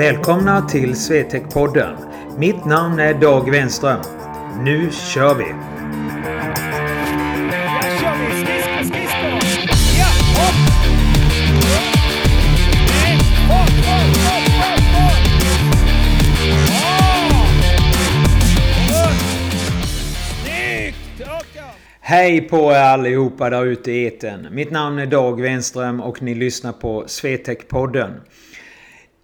Välkomna till Swetec-podden. Mitt namn är Dag Wenström. Nu kör vi! Hej på er allihopa där ute i eten. Mitt namn är Dag Wenström och ni lyssnar på Swetec-podden.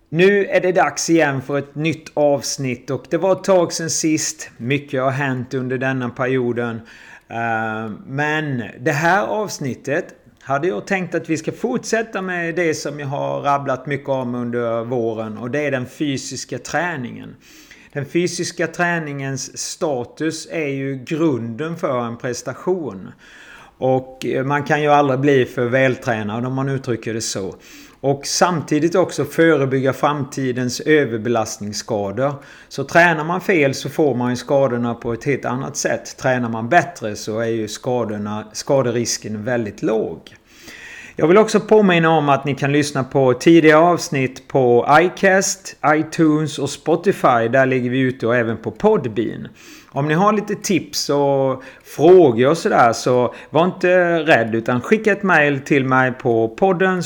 Nu är det dags igen för ett nytt avsnitt och det var ett tag sedan sist. Mycket har hänt under denna perioden. Eh, men det här avsnittet hade jag tänkt att vi ska fortsätta med det som jag har rabblat mycket om under våren och det är den fysiska träningen. Den fysiska träningens status är ju grunden för en prestation. Och man kan ju aldrig bli för vältränad om man uttrycker det så. Och samtidigt också förebygga framtidens överbelastningsskador. Så tränar man fel så får man ju skadorna på ett helt annat sätt. Tränar man bättre så är ju skadorna, skaderisken väldigt låg. Jag vill också påminna om att ni kan lyssna på tidigare avsnitt på iCast, iTunes och Spotify. Där ligger vi ute och även på Podbean. Om ni har lite tips och frågor och sådär så var inte rädd utan skicka ett mail till mig på podden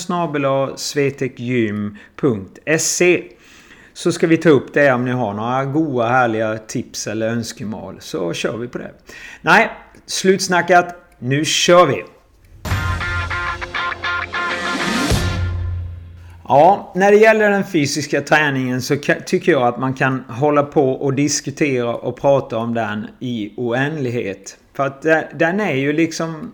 svetekgym.se så ska vi ta upp det om ni har några goda härliga tips eller önskemål så kör vi på det. Nej, slutsnackat. Nu kör vi! Ja, när det gäller den fysiska träningen så tycker jag att man kan hålla på och diskutera och prata om den i oändlighet. För att den är ju liksom...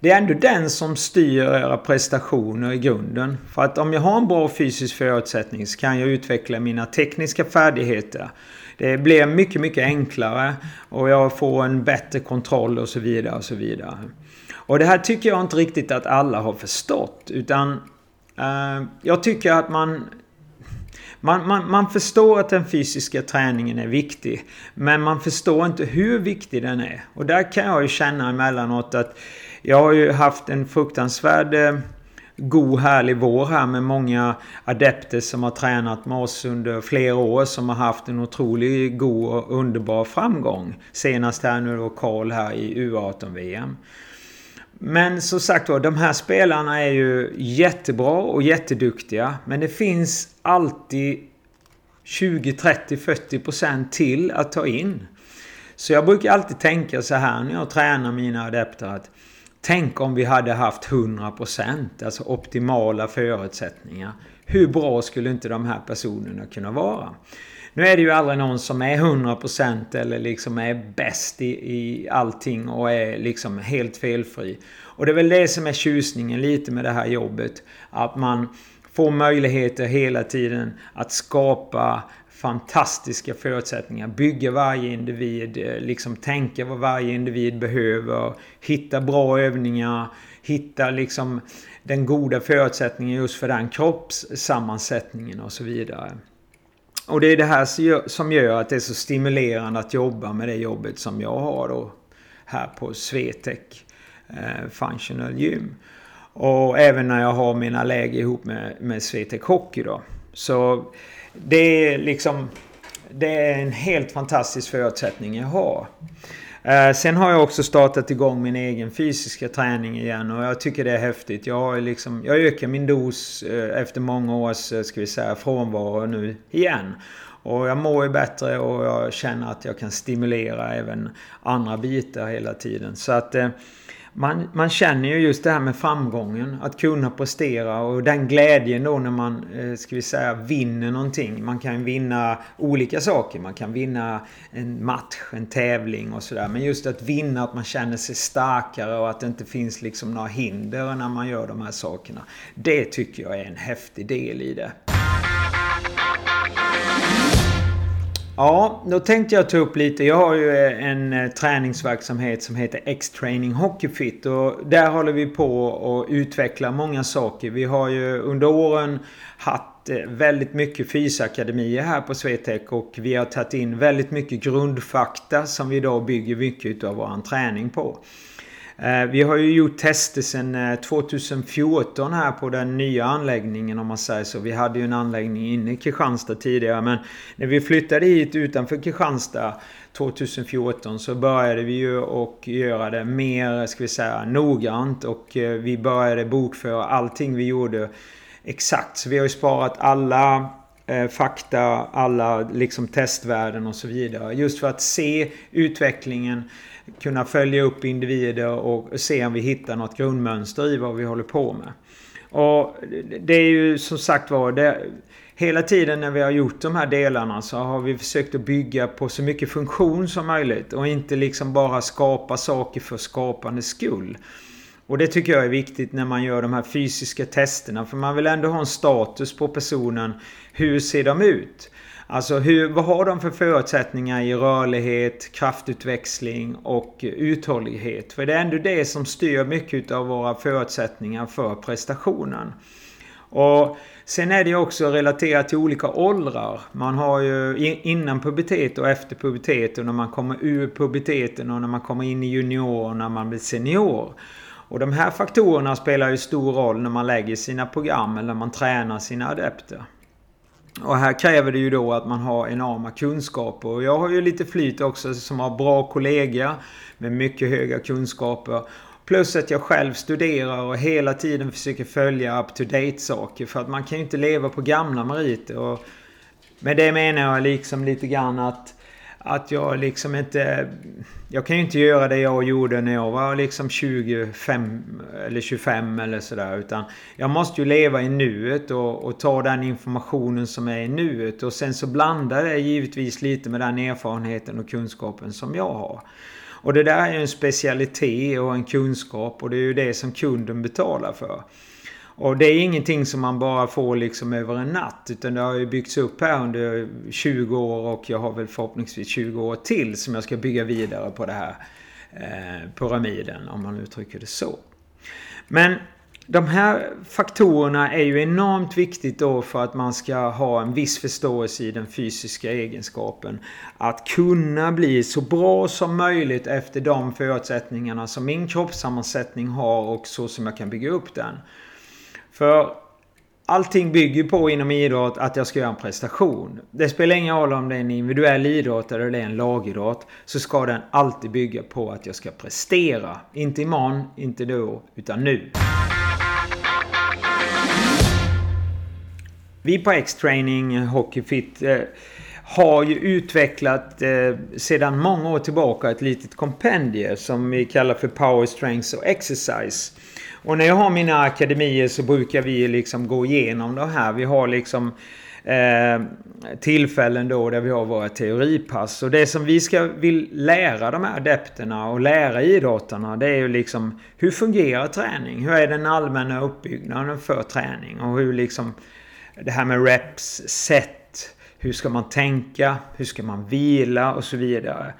Det är ändå den som styr era prestationer i grunden. För att om jag har en bra fysisk förutsättning så kan jag utveckla mina tekniska färdigheter. Det blir mycket, mycket enklare och jag får en bättre kontroll och så vidare och så vidare. Och det här tycker jag inte riktigt att alla har förstått. Utan Eh, jag tycker att man, man, man, man förstår att den fysiska träningen är viktig. Men man förstår inte hur viktig den är. Och där kan jag ju känna emellanåt att jag har ju haft en fruktansvärd eh, god härlig vår här med många adepter som har tränat med oss under flera år som har haft en otroligt god och underbar framgång. Senast här nu då Karl här i U18-VM. Men som sagt var, de här spelarna är ju jättebra och jätteduktiga. Men det finns alltid 20, 30, 40 procent till att ta in. Så jag brukar alltid tänka så här när jag tränar mina adepter att Tänk om vi hade haft 100% alltså optimala förutsättningar. Hur bra skulle inte de här personerna kunna vara? Nu är det ju aldrig någon som är 100% eller liksom är bäst i, i allting och är liksom helt felfri. Och det är väl det som är tjusningen lite med det här jobbet. Att man får möjligheter hela tiden att skapa fantastiska förutsättningar. Bygga varje individ, eh, liksom tänka vad varje individ behöver. Hitta bra övningar. Hitta liksom den goda förutsättningen just för den kroppssammansättningen och så vidare. Och det är det här som gör att det är så stimulerande att jobba med det jobbet som jag har då här på Swetec eh, Functional Gym. Och även när jag har mina läger ihop med, med Swetec Hockey då. Så det är liksom... Det är en helt fantastisk förutsättning jag har. Eh, sen har jag också startat igång min egen fysiska träning igen och jag tycker det är häftigt. Jag, har liksom, jag ökar min dos eh, efter många års eh, ska vi säga, frånvaro nu igen. Och jag mår ju bättre och jag känner att jag kan stimulera även andra bitar hela tiden. Så att man, man känner ju just det här med framgången. Att kunna prestera och den glädjen då när man, eh, ska vi säga, vinner någonting. Man kan vinna olika saker. Man kan vinna en match, en tävling och sådär. Men just att vinna, att man känner sig starkare och att det inte finns liksom några hinder när man gör de här sakerna. Det tycker jag är en häftig del i det. Ja, då tänkte jag ta upp lite. Jag har ju eh, en eh, träningsverksamhet som heter X-Training Hockeyfit och där håller vi på att utveckla många saker. Vi har ju under åren haft eh, väldigt mycket fysakademier här på Swetec och vi har tagit in väldigt mycket grundfakta som vi idag bygger mycket av vår träning på. Eh, vi har ju gjort tester sedan eh, 2014 här på den nya anläggningen om man säger så. Vi hade ju en anläggning inne i Kristianstad tidigare men när vi flyttade hit utanför Kristianstad 2014 så började vi ju och göra det mer, ska vi säga, noggrant och eh, vi började bokföra allting vi gjorde exakt. Så vi har ju sparat alla eh, fakta, alla liksom testvärden och så vidare. Just för att se utvecklingen, kunna följa upp individer och se om vi hittar något grundmönster i vad vi håller på med. Och det är ju som sagt var, det... hela tiden när vi har gjort de här delarna så har vi försökt att bygga på så mycket funktion som möjligt och inte liksom bara skapa saker för skapandets skull. Och det tycker jag är viktigt när man gör de här fysiska testerna. För man vill ändå ha en status på personen. Hur ser de ut? Alltså hur, vad har de för förutsättningar i rörlighet, kraftutväxling och uthållighet? För det är ändå det som styr mycket av våra förutsättningar för prestationen. Och Sen är det också relaterat till olika åldrar. Man har ju innan pubertet och efter pubertet och när man kommer ur puberteten och när man kommer in i junior och när man blir senior. Och de här faktorerna spelar ju stor roll när man lägger sina program eller när man tränar sina adepter. Och här kräver det ju då att man har enorma kunskaper. Och jag har ju lite flyt också som har bra kollegor med mycket höga kunskaper. Plus att jag själv studerar och hela tiden försöker följa up to date saker. För att man kan ju inte leva på gamla meriter. Och med det menar jag liksom lite grann att att jag liksom inte... Jag kan ju inte göra det jag gjorde när jag var liksom 25 eller 25 eller sådär. Utan jag måste ju leva i nuet och, och, ta den informationen som är i nuet. Och sen så blandar det givetvis lite med den erfarenheten och kunskapen som jag har. Och det där är ju en specialitet och en kunskap och det är ju det som kunden betalar för. Och det är ingenting som man bara får liksom över en natt. Utan det har ju byggts upp här under 20 år och jag har väl förhoppningsvis 20 år till som jag ska bygga vidare på det här eh, pyramiden om man uttrycker det så. Men de här faktorerna är ju enormt viktigt då för att man ska ha en viss förståelse i den fysiska egenskapen. Att kunna bli så bra som möjligt efter de förutsättningarna som min kroppssammansättning har och så som jag kan bygga upp den. För allting bygger på inom idrott att jag ska göra en prestation. Det spelar ingen roll om det är en individuell idrott eller det är en lagidrott. Så ska den alltid bygga på att jag ska prestera. Inte imorgon, inte då, utan nu. Vi på X-Training Hockeyfit eh, har ju utvecklat eh, sedan många år tillbaka ett litet kompendium som vi kallar för Power Strengths och Exercise. Och när jag har mina akademier så brukar vi liksom gå igenom det här. Vi har liksom eh, tillfällen då där vi har våra teoripass. Och det som vi ska vill lära de här adepterna och lära idrottarna det är ju liksom hur fungerar träning? Hur är den allmänna uppbyggnaden för träning? Och hur liksom det här med reps, set, hur ska man tänka? Hur ska man vila och så vidare.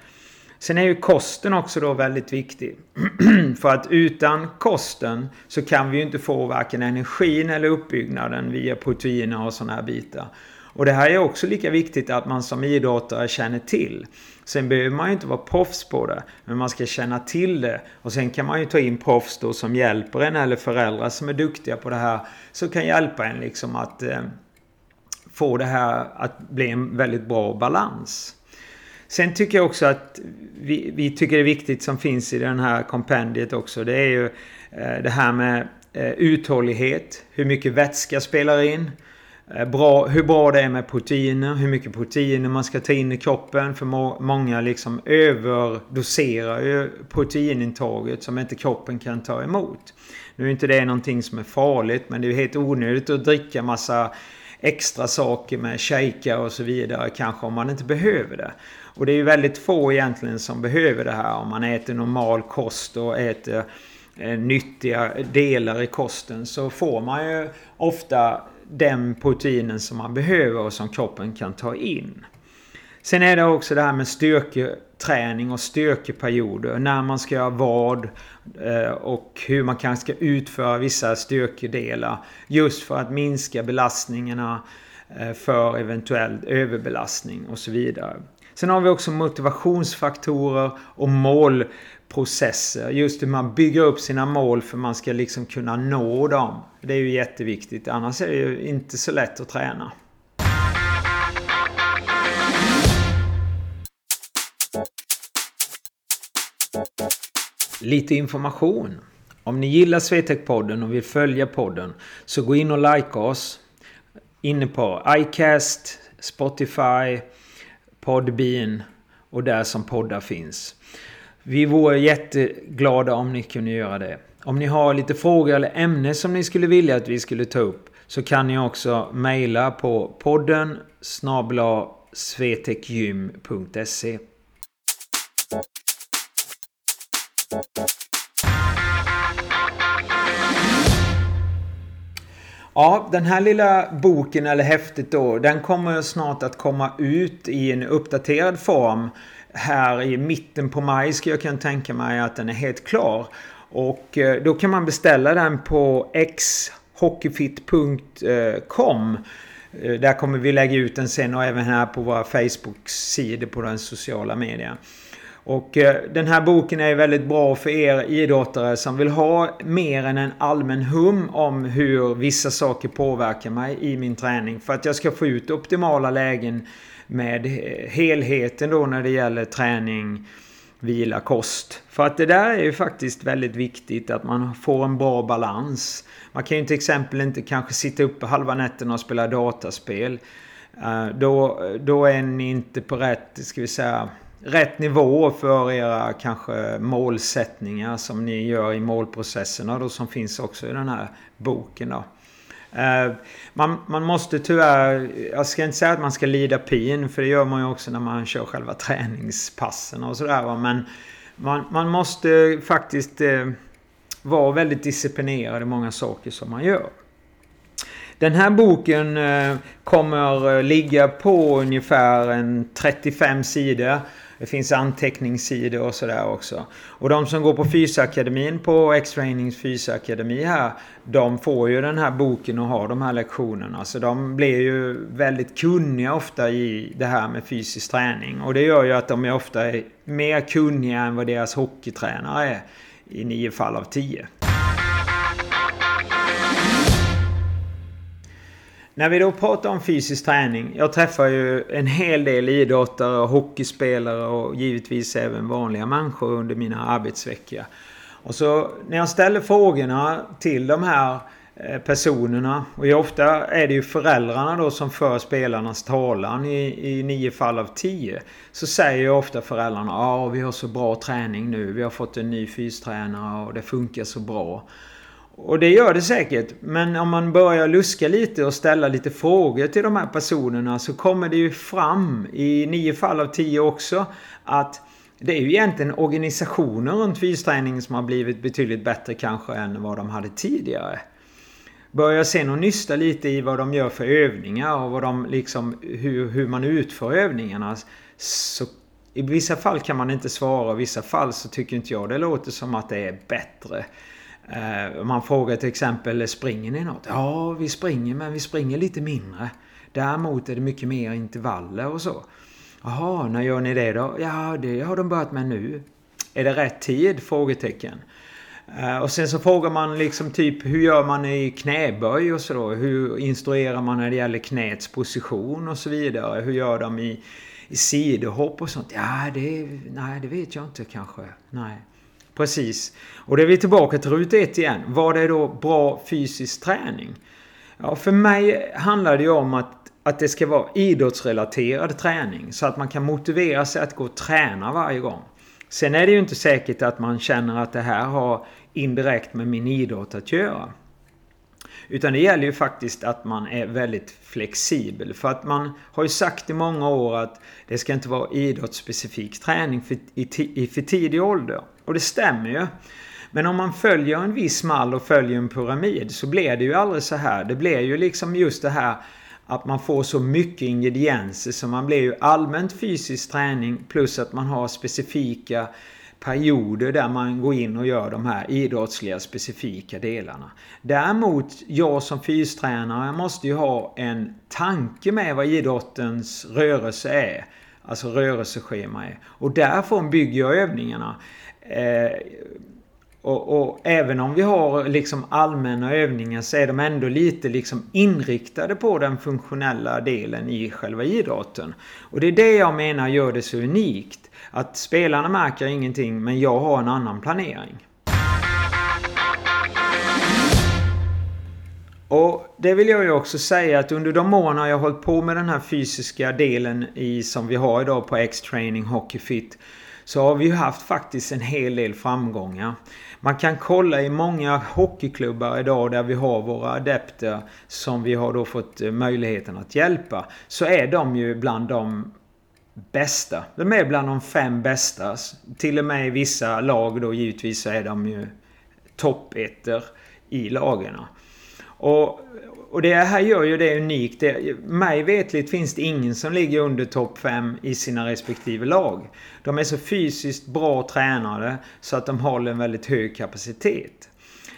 Sen är ju kosten också då väldigt viktig. För att utan kosten så kan vi ju inte få varken energin eller uppbyggnaden via proteiner och sådana här bitar. Och det här är också lika viktigt att man som idrottare känner till. Sen behöver man ju inte vara proffs på det. Men man ska känna till det. Och sen kan man ju ta in proffs då som hjälper en eller föräldrar som är duktiga på det här. Som kan hjälpa en liksom att eh, få det här att bli en väldigt bra balans. Sen tycker jag också att vi, vi tycker det är viktigt som finns i den här kompendiet också. Det är ju eh, det här med eh, uthållighet. Hur mycket vätska spelar in. Eh, bra, hur bra det är med proteiner. Hur mycket proteiner man ska ta in i kroppen. För må, många liksom överdoserar ju proteinintaget som inte kroppen kan ta emot. Nu är inte det någonting som är farligt men det är helt onödigt att dricka massa extra saker med shaker och så vidare kanske om man inte behöver det. Och det är ju väldigt få egentligen som behöver det här om man äter normal kost och äter eh, nyttiga delar i kosten så får man ju ofta den proteinen som man behöver och som kroppen kan ta in. Sen är det också det här med styrketräning och styrkeperioder. När man ska göra vad eh, och hur man kanske ska utföra vissa styrkedelar. Just för att minska belastningarna eh, för eventuell överbelastning och så vidare. Sen har vi också motivationsfaktorer och målprocesser. Just hur man bygger upp sina mål för man ska liksom kunna nå dem. Det är ju jätteviktigt. Annars är det ju inte så lätt att träna. Lite information. Om ni gillar Swetec-podden och vill följa podden så gå in och like oss. Inne på iCast, Spotify, Podbean och där som poddar finns. Vi vore jätteglada om ni kunde göra det. Om ni har lite frågor eller ämne som ni skulle vilja att vi skulle ta upp så kan ni också mejla på podden snabla svetekgym.se Ja, den här lilla boken eller häftet då, den kommer snart att komma ut i en uppdaterad form. Här i mitten på maj ska jag kunna tänka mig att den är helt klar. Och eh, då kan man beställa den på xhockeyfit.com. Eh, där kommer vi lägga ut den sen och även här på våra Facebook-sidor på den sociala medierna. Och eh, den här boken är väldigt bra för er idrottare som vill ha mer än en allmän hum om hur vissa saker påverkar mig i min träning. För att jag ska få ut optimala lägen med helheten då när det gäller träning, vila, kost. För att det där är ju faktiskt väldigt viktigt att man får en bra balans. Man kan ju till exempel inte kanske sitta uppe halva nätterna och spela dataspel. Eh, då, då är ni inte på rätt, ska vi säga, rätt nivå för era kanske målsättningar som ni gör i målprocesserna då som finns också i den här boken då. Eh, man, man måste tyvärr, jag ska inte säga att man ska lida pin för det gör man ju också när man kör själva träningspassen och sådär men man, man måste faktiskt eh, vara väldigt disciplinerad i många saker som man gör. Den här boken eh, kommer eh, ligga på ungefär en 35 sidor. Det finns anteckningssidor och sådär också. Och de som går på Fysakademin på X-Trainings Fysakademi här. De får ju den här boken och har de här lektionerna. Så de blir ju väldigt kunniga ofta i det här med fysisk träning. Och det gör ju att de är ofta mer kunniga än vad deras hockeytränare är. I nio fall av tio. När vi då pratar om fysisk träning. Jag träffar ju en hel del idrottare och hockeyspelare och givetvis även vanliga människor under mina arbetsveckor. Och så när jag ställer frågorna till de här eh, personerna. Och ofta är det ju föräldrarna då som för spelarnas talan i, i nio fall av tio. Så säger ju ofta föräldrarna ja vi har så bra träning nu. Vi har fått en ny fystränare och det funkar så bra. Och det gör det säkert. Men om man börjar luska lite och ställa lite frågor till de här personerna så kommer det ju fram i nio fall av tio också att det är ju egentligen organisationen runt fysträning som har blivit betydligt bättre kanske än vad de hade tidigare. Börjar sen att nysta lite i vad de gör för övningar och vad de liksom, hur, hur man utför övningarna. Så i vissa fall kan man inte svara, och i vissa fall så tycker inte jag det låter som att det är bättre. Eh, man frågar till exempel, springer ni något? Ja, vi springer men vi springer lite mindre. Däremot är det mycket mer intervaller och så. Jaha, när gör ni det då? Ja, det har de börjat med nu. Är det rätt tid? Frågetecken. Eh, och sen så frågar man liksom typ hur gör man i knäböj och så då? Hur instruerar man när det gäller knäts position och så vidare? Hur gör de i, i sidohopp och sånt? Ja, det, nej, det vet jag inte kanske. Nej. Precis. Och då är vi tillbaka till ruta ett igen. Vad är då bra fysisk träning? Ja, för mig handlar det ju om att, att det ska vara idrottsrelaterad träning. Så att man kan motivera sig att gå och träna varje gång. Sen är det ju inte säkert att man känner att det här har indirekt med min idrott att göra. Utan det gäller ju faktiskt att man är väldigt flexibel. För att man har ju sagt i många år att det ska inte vara idrottsspecifik träning för, i, i för tidig ålder. Och det stämmer ju. Men om man följer en viss mall och följer en pyramid så blir det ju aldrig så här. Det blir ju liksom just det här att man får så mycket ingredienser så man blir ju allmänt fysisk träning plus att man har specifika perioder där man går in och gör de här idrottsliga specifika delarna. Däremot, jag som fystränare måste ju ha en tanke med vad idrottens rörelse är. Alltså rörelseschema är. Och därifrån bygger jag övningarna. Eh, och, och, även om vi har liksom allmänna övningar så är de ändå lite liksom inriktade på den funktionella delen i själva idrotten. Och det är det jag menar gör det så unikt. Att spelarna märker ingenting men jag har en annan planering. Och det vill jag ju också säga att under de åren jag har hållit på med den här fysiska delen i, som vi har idag på X-Training Hockey Fit så har vi ju haft faktiskt en hel del framgångar. Man kan kolla i många hockeyklubbar idag där vi har våra adepter som vi har då fått eh, möjligheten att hjälpa. Så är de ju bland de bästa. De är bland de fem bästa. Till och med i vissa lag då givetvis så är de ju toppetter i lagarna. Och, och det här gör ju det unikt. Det, mig vetligt finns det ingen som ligger under topp 5 i sina respektive lag. De är så fysiskt bra tränade så att de håller en väldigt hög kapacitet.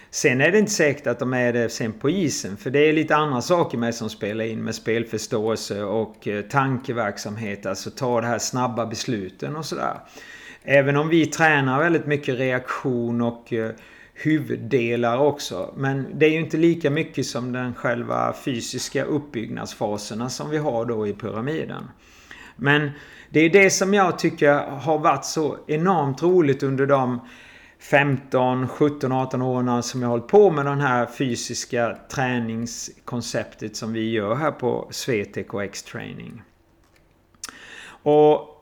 Sen är det inte säkert att de är det sen på isen. För det är lite andra saker med som spelar in med spelförståelse och eh, tankeverksamhet. Alltså ta de här snabba besluten och sådär. Även om vi tränar väldigt mycket reaktion och eh, huvuddelar också. Men det är ju inte lika mycket som den själva fysiska uppbyggnadsfaserna som vi har då i pyramiden. Men det är det som jag tycker har varit så enormt roligt under de 15, 17, 18 åren som jag har hållit på med den här fysiska träningskonceptet som vi gör här på Swetec och X-training. Och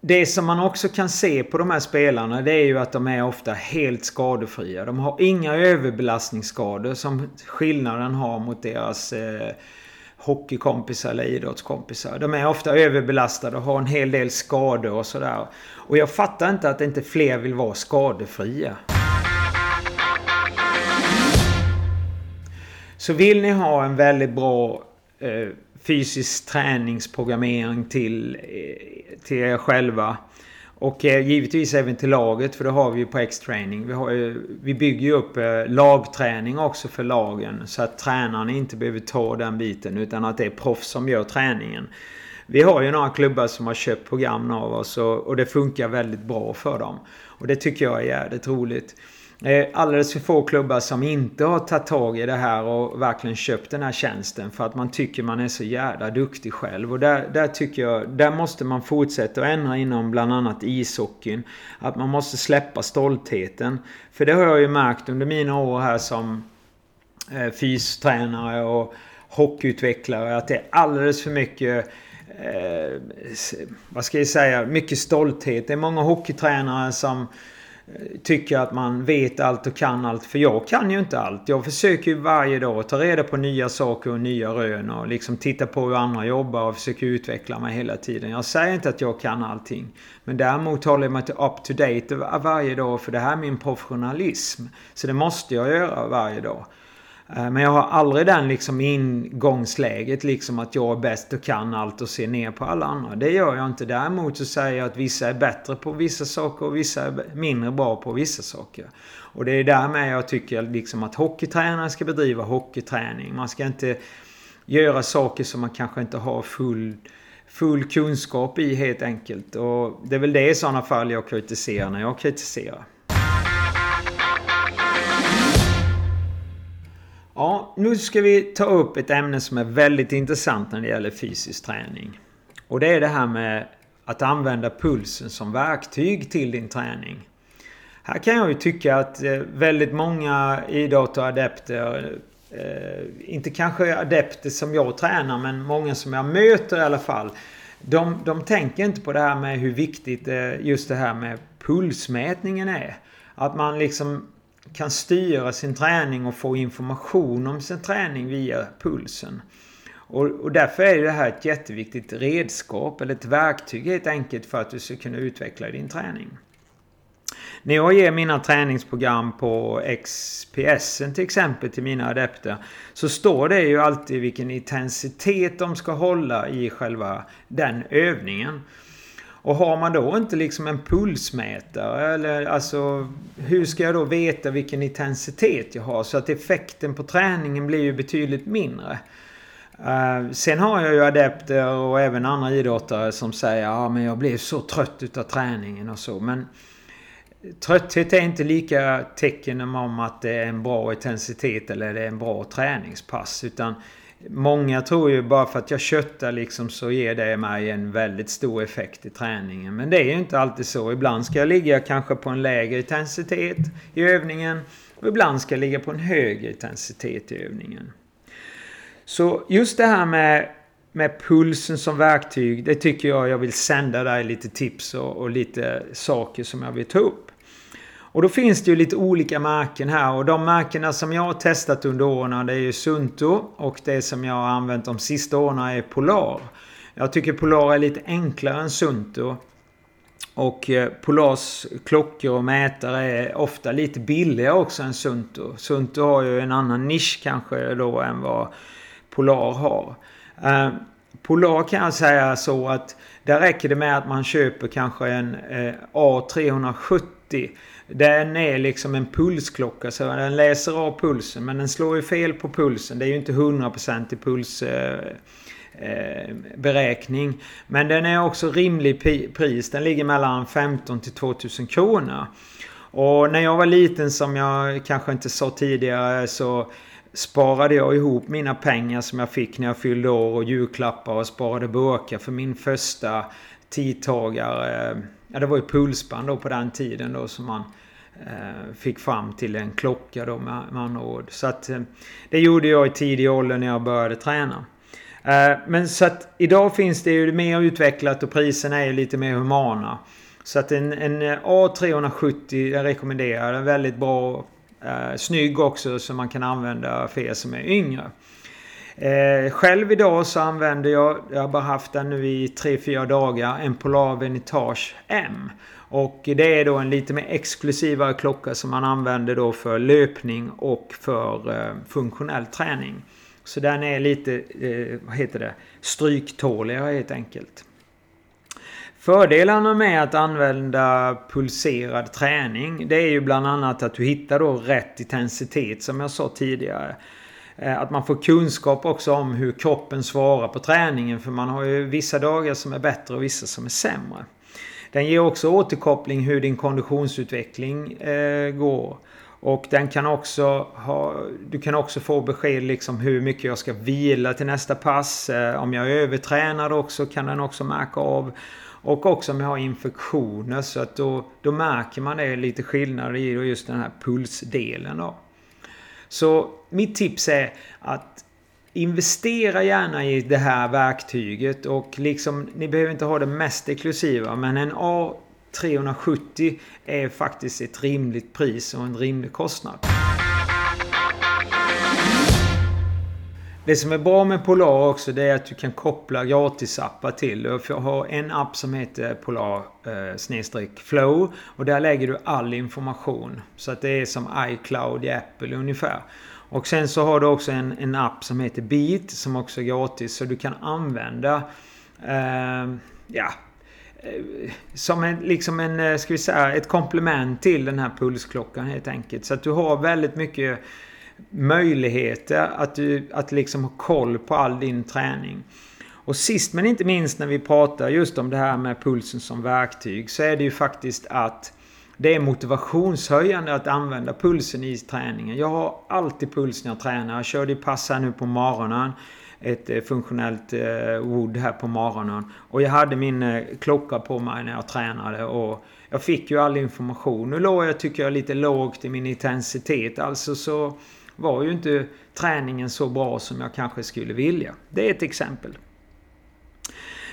det som man också kan se på de här spelarna det är ju att de är ofta helt skadefria. De har inga överbelastningsskador som skillnaden har mot deras eh, hockeykompisar eller idrottskompisar. De är ofta överbelastade och har en hel del skador och sådär. Och jag fattar inte att inte fler vill vara skadefria. Så vill ni ha en väldigt bra eh, fysisk träningsprogrammering till, eh, till er själva. Och eh, givetvis även till laget för det har vi ju på X-training. Vi, vi bygger ju upp eh, lagträning också för lagen. Så att tränarna inte behöver ta den biten utan att det är proffs som gör träningen. Vi har ju några klubbar som har köpt program av oss och, och det funkar väldigt bra för dem. Och det tycker jag är jävligt roligt Eh, alldeles för få klubbar som inte har tagit tag i det här och verkligen köpt den här tjänsten för att man tycker man är så jävla duktig själv. Och där, där tycker jag, där måste man fortsätta att ändra inom bland annat ishockeyn. Att man måste släppa stoltheten. För det har jag ju märkt under mina år här som eh, fystränare och hockeyutvecklare att det är alldeles för mycket eh, vad ska jag säga, mycket stolthet. Det är många hockeytränare som tycker att man vet allt och kan allt. För jag kan ju inte allt. Jag försöker ju varje dag ta reda på nya saker och nya rön och liksom titta på hur andra jobbar och försöker utveckla mig hela tiden. Jag säger inte att jag kan allting. Men däremot håller jag mig till up to date varje dag för det här är min professionalism. Så det måste jag göra varje dag. Eh, men jag har aldrig den liksom ingångsläget liksom att jag är bäst och kan allt och ser ner på alla andra. Det gör jag inte. Däremot så säger jag att vissa är bättre på vissa saker och vissa är mindre bra på vissa saker. Och det är därmed jag tycker liksom att hockeytränare ska bedriva hockeyträning. Man ska inte göra saker som man kanske inte har full, full kunskap i helt enkelt. Och det är väl det i sådana fall jag kritiserar när jag kritiserar. Ja, nu ska vi ta upp ett ämne som är väldigt intressant när det gäller fysisk träning. Och det är det här med att använda pulsen som verktyg till din träning. Här kan jag ju tycka att eh, väldigt många idrottsadepter eh, inte kanske adepter som jag tränar men många som jag möter i alla fall. De, de tänker inte på det här med hur viktigt eh, just det här med pulsmätningen är. Att man liksom kan styra sin träning och få information om sin träning via pulsen. Och, och därför är det här ett jätteviktigt redskap eller ett verktyg helt enkelt för att du ska kunna utveckla din träning. När jag ger mina träningsprogram på XPS till exempel till mina adepter så står det ju alltid vilken intensitet de ska hålla i själva den övningen. Och har man då inte liksom en pulsmätare eller alltså hur ska jag då veta vilken intensitet jag har så att effekten på träningen blir ju betydligt mindre. Uh, sen har jag ju adepter och även andra idrottare som säger ja men jag blev så trött utav träningen och så men trötthet är inte lika tecken om att det är en bra intensitet eller det är en bra träningspass. Utan Många tror ju bara för att jag köttar liksom så ger det mig en väldigt stor effekt i träningen. Men det är ju inte alltid så. Ibland ska jag ligga kanske på en lägre intensitet i övningen. Och ibland ska jag ligga på en högre intensitet i övningen. Så just det här med, med pulsen som verktyg. Det tycker jag jag vill sända dig lite tips och, och lite saker som jag vill ta upp. Och då finns det ju lite olika märken här och de märkena som jag har testat under åren det är ju Sunto och det som jag har använt de sista åren är Polar. Jag tycker Polar är lite enklare än Sunto. Och eh, Polars klockor och mätare är ofta lite billigare också än Sunto. Sunto har ju en annan nisch kanske då än vad Polar har. Eh, Polar kan jag säga så att där räcker det med att man köper kanske en eh, A370 den är liksom en pulsklocka så den läser av pulsen men den slår ju fel på pulsen. Det är ju inte 100% i puls eh, eh, beräkning. Men den är också rimlig pris. Den ligger mellan 15 till 2000 kronor. Och när jag var liten som jag kanske inte sa tidigare så sparade jag ihop mina pengar som jag fick när jag fyllde år och julklappar och sparade burkar för min första tidtagare Ja, det var ju pulsband då på den tiden då som man eh, fick fram till en klocka då med, med andra ord. Så att eh, det gjorde jag i tidig ålder när jag började träna. Eh, men så att idag finns det ju mer utvecklat och priserna är ju lite mer humana. Så att en, en A370 jag rekommenderar. Den är väldigt bra. Eh, snygg också så man kan använda för er som är yngre. Eh, själv idag så använder jag, jag har bara haft den nu i 3-4 dagar, en Polar Venitage M. Och det är då en lite mer exklusivare klocka som man använder då för löpning och för eh, funktionell träning. Så den är lite, eh, vad heter det, stryktåligare helt enkelt. Fördelarna med att använda pulserad träning det är ju bland annat att du hittar då rätt intensitet som jag sa tidigare. Eh, att man får kunskap också om hur kroppen svarar på träningen. För man har ju vissa dagar som är bättre och vissa som är sämre. Den ger också återkoppling hur din konditionsutveckling eh, går. Och den kan också ha, du kan också få besked liksom hur mycket jag ska vila till nästa pass. Eh, om jag är övertränad också kan den också märka av. Och också om jag har infektioner så att då, då märker man det lite skillnad i just den här pulsdelen då. Så mitt tips är att investera gärna i det här verktyget och liksom, ni behöver inte ha det mest exklusiva men en A370 är faktiskt ett rimligt pris och en rimlig kostnad. Det som är bra med Polar också det är att du kan koppla gratisappar till. Du har en app som heter Polar eh, Flow och där lägger du all information. Så att det är som iCloud i Apple ungefär. Och sen så har du också en, en app som heter Beat som också är gratis så du kan använda eh, ja, eh, som en, liksom en, eh, ska vi säga, ett komplement till den här pulsklockan helt enkelt. Så att du har väldigt mycket möjligheter att, du, att liksom ha koll på all din träning. Och sist men inte minst när vi pratar just om det här med pulsen som verktyg så är det ju faktiskt att det är motivationshöjande att använda pulsen i träningen. Jag har alltid puls när jag tränar. Jag körde ju pass här nu på morgonen. Ett eh, funktionellt eh, wood här på morgonen. Och jag hade min eh, klocka på mig när jag tränade. Och jag fick ju all information. Nu låg jag, tycker jag, lite lågt i min intensitet. Alltså så var ju inte träningen så bra som jag kanske skulle vilja. Det är ett exempel.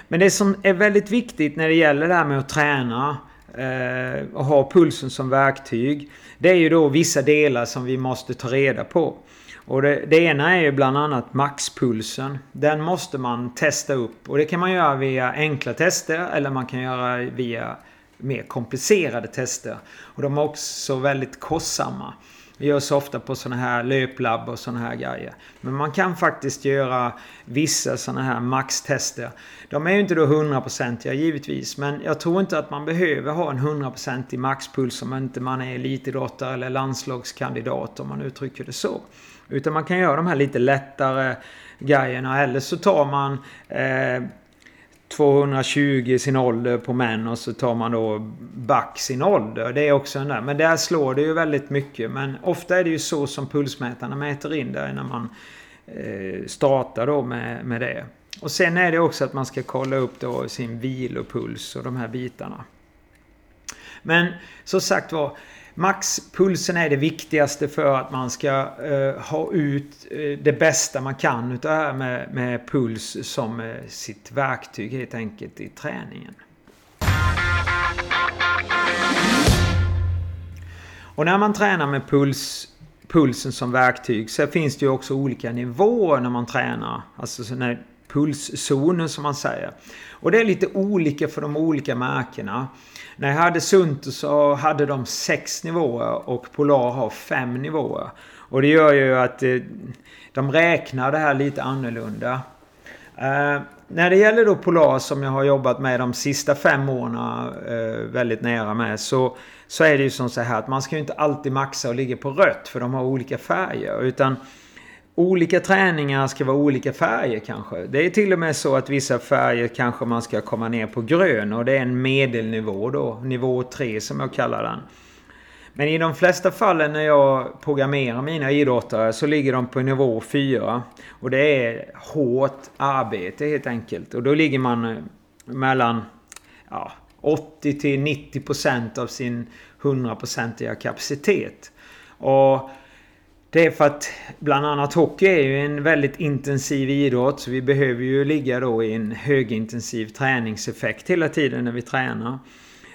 Men det som är väldigt viktigt när det gäller det här med att träna eh, och ha pulsen som verktyg. Det är ju då vissa delar som vi måste ta reda på. Och det, det, ena är ju bland annat maxpulsen. Den måste man testa upp och det kan man göra via enkla tester eller man kan göra via mer komplicerade tester. Och de är också väldigt kostsamma. Det görs ofta på sådana här löplabb och sådana här grejer. Men man kan faktiskt göra vissa sådana här maxtester. De är ju inte då hundraprocentiga givetvis. Men jag tror inte att man behöver ha en hundraprocentig maxpuls om inte man är elitidrottare eller landslagskandidat om man uttrycker det så. Utan man kan göra de här lite lättare grejerna. Eller så tar man eh, 220 sin ålder på män och så tar man då back sin ålder. Det är också en där. Men där slår det ju väldigt mycket. Men ofta är det ju så som pulsmätarna mäter in där när man eh, startar då med, med det. Och sen är det också att man ska kolla upp då sin vilopuls och de här bitarna. Men som sagt var, maxpulsen är det viktigaste för att man ska eh, ha ut eh, det bästa man kan utav det här med, med puls som eh, sitt verktyg helt enkelt i träningen. Och när man tränar med puls, pulsen som verktyg så finns det ju också olika nivåer när man tränar. Alltså när pulszonen som man säger. Och det är lite olika för de olika märkena. När jag hade Sunto så hade de sex nivåer och Polar har fem nivåer. Och det gör ju att eh, de räknar det här lite annorlunda. Eh, när det gäller då Polar som jag har jobbat med de sista fem åren eh, väldigt nära med så, så är det ju som så här att man ska ju inte alltid maxa och ligga på rött för de har olika färger. Utan Olika träningar ska vara olika färger kanske. Det är till och med så att vissa färger kanske man ska komma ner på grön och det är en medelnivå då. Nivå 3 som jag kallar den. Men i de flesta fallen när jag programmerar mina idrottare så ligger de på nivå 4. Och det är hårt arbete helt enkelt. Och då ligger man eh, mellan ja, 80 till 90% av sin 100-procentiga kapacitet. Och det är för att bland annat hockey är ju en väldigt intensiv idrott. Så vi behöver ju ligga då i en högintensiv träningseffekt hela tiden när vi tränar.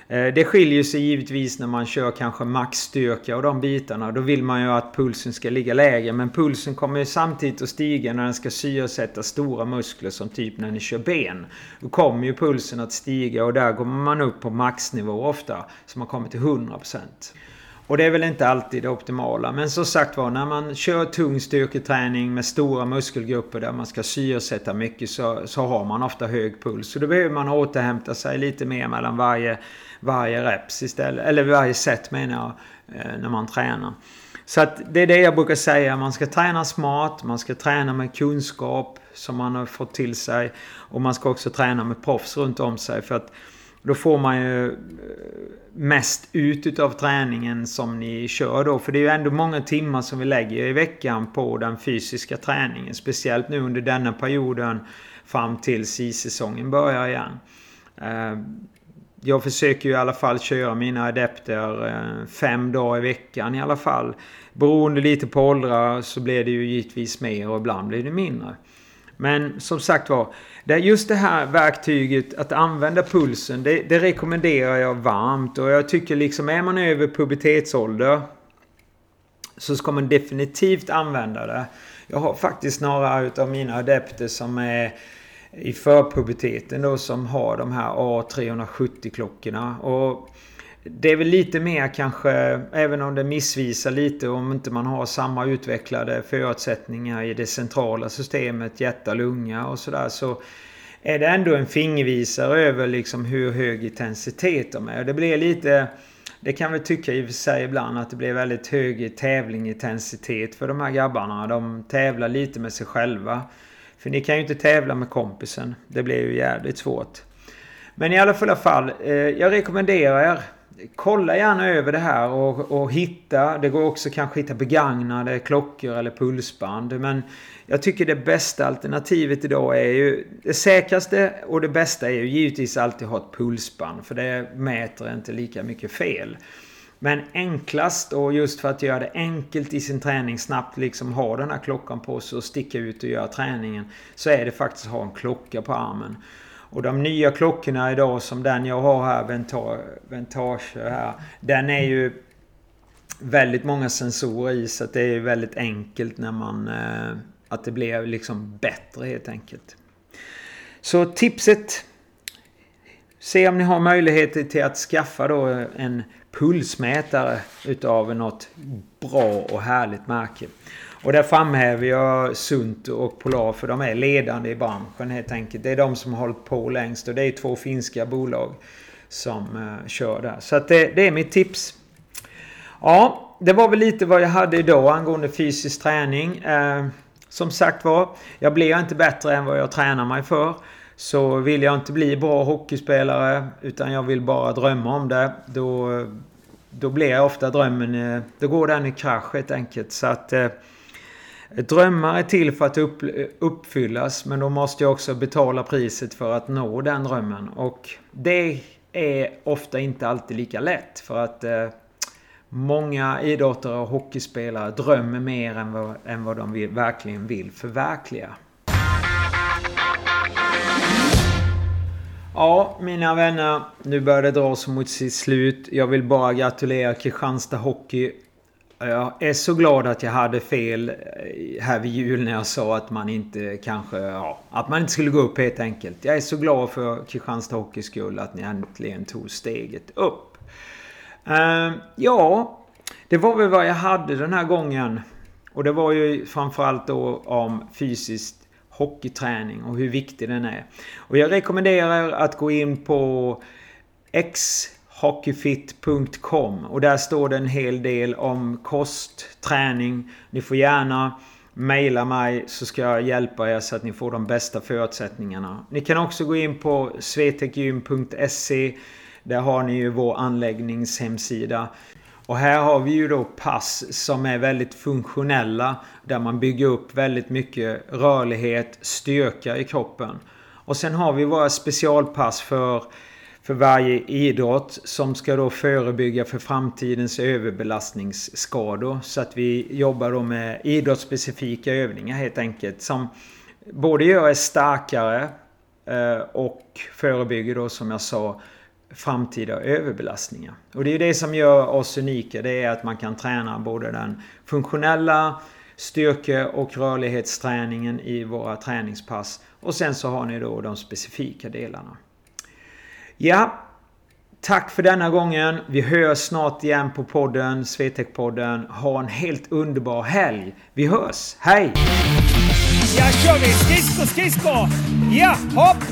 Eh, det skiljer sig givetvis när man kör kanske maxstyrka och de bitarna. Då vill man ju att pulsen ska ligga lägre. Men pulsen kommer ju samtidigt att stiga när den ska syresätta stora muskler som typ när ni kör ben. Då kommer ju pulsen att stiga och där kommer man upp på maxnivå ofta. Så man kommer till 100%. Och det är väl inte alltid det optimala. Men som sagt var, när man kör tung styrketräning med stora muskelgrupper där man ska syresätta mycket så, så har man ofta hög puls. Så då behöver man återhämta sig lite mer mellan varje, varje reps istället. Eller varje set menar jag, eh, när man tränar. Så att det är det jag brukar säga. Man ska träna smart, man ska träna med kunskap som man har fått till sig. Och man ska också träna med proffs runt om sig. För att då får man ju eh, mest ut utav träningen som ni kör då. För det är ju ändå många timmar som vi lägger i veckan på den fysiska träningen. Speciellt nu under denna perioden fram tills säsongen börjar igen. Eh, jag försöker ju i alla fall köra mina adepter eh, fem dagar i veckan i alla fall. Beroende lite på åldrar så blir det ju givetvis mer och ibland blir det mindre. Men som sagt var, just det här verktyget att använda pulsen, det, det, rekommenderar jag varmt. Och jag tycker liksom, är man över pubertetsålder så ska man definitivt använda det. Jag har faktiskt några av mina adepter som är i förpuberteten då som har de här A370-klockorna. Och det är väl lite mer kanske, även om det missvisar lite om inte man har samma utvecklade förutsättningar i det centrala systemet, hjärta, lunga och sådär. Så är det ändå en fingervisare över liksom hur hög intensitet de är. Det blir lite... Det kan vi tycka i och för sig ibland att det blir väldigt hög tävlingintensitet för de här grabbarna. De tävlar lite med sig själva. För ni kan ju inte tävla med kompisen. Det blir ju jävligt svårt. Men i alla fall, eh, jag rekommenderar er kolla gärna över det här och, och hitta. Det går också kanske att hitta begagnade klockor eller pulsband. Men jag tycker det bästa alternativet idag är ju... Det säkraste och det bästa är ju givetvis alltid att ha ett pulsband. För det mäter inte lika mycket fel. Men enklast och just för att göra det enkelt i sin träning snabbt liksom ha den här klockan på sig och sticka ut och göra träningen. Så är det faktiskt att ha en klocka på armen. Och de nya klockorna idag som den jag har här, Ventage här. Den är ju väldigt många sensorer i så att det är väldigt enkelt när man... Eh, att det blir liksom bättre helt enkelt. Så tipset. Se om ni har möjligheter till att skaffa då en pulsmätare utav något bra och härligt märke. Och där framhäver jag Sunt och Polar för de är ledande i branschen helt enkelt. Det är de som har hållit på längst och det är två finska bolag som eh, kör där. Så att det, det är mitt tips. Ja, det var väl lite vad jag hade idag angående fysisk träning. Eh, som sagt var, jag blir inte bättre än vad jag tränar mig för. Så vill jag inte bli bra hockeyspelare utan jag vill bara drömma om det. Då, då blir ofta drömmen... Eh, då går den i krasch helt enkelt. Så att... Eh, drömmar är till för att upp, uppfyllas men då måste jag också betala priset för att nå den drömmen. Och det är ofta inte alltid lika lätt för att eh, många idrottare och hockeyspelare drömmer mer än vad, än vad de vill, verkligen vill förverkliga. Ja, mina vänner. Nu börjar det dras mot sitt slut. Jag vill bara gratulera Kristianstad Hockey. Jag är så glad att jag hade fel eh, här vid jul när jag sa att man inte kanske... Ja, att man inte skulle gå upp helt enkelt. Jag är så glad för Kristianstad Hockeys skull att ni äntligen tog steget upp. Uh, ja, det var väl vad jag hade den här gången. Och det var ju framförallt då om fysiskt hockeyträning och hur viktig den är. Och jag rekommenderar att gå in på Hockeyfit.com och där står det en hel del om kost, träning. Ni får gärna mejla mig så ska jag hjälpa er så att ni får de bästa förutsättningarna. Ni kan också gå in på svetekgym.se Där har ni ju vår anläggningshemsida. Och här har vi ju då pass som är väldigt funktionella. Där man bygger upp väldigt mycket rörlighet, styrka i kroppen. Och sen har vi våra specialpass för, för varje idrott som ska då förebygga för framtidens överbelastningsskador. Så att vi jobbar då med idrottsspecifika övningar helt enkelt. Som både gör oss starkare eh, och förebygger då som jag sa framtida överbelastningar. Och det är det som gör oss unika. Det är att man kan träna både den funktionella styrke och rörlighetsträningen i våra träningspass. Och sen så har ni då de specifika delarna. Ja, Tack för denna gången. Vi hörs snart igen på podden, Swetec-podden. Ha en helt underbar helg. Vi hörs. Hej! Ja, kör vi! Skridskor, skridskor! Ja, hopp!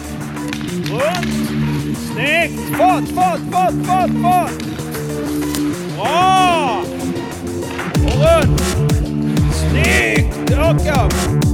Runt! Snyggt! Fart, fart, fart, fart, fart! Bra! Och runt! Snyggt! Åka!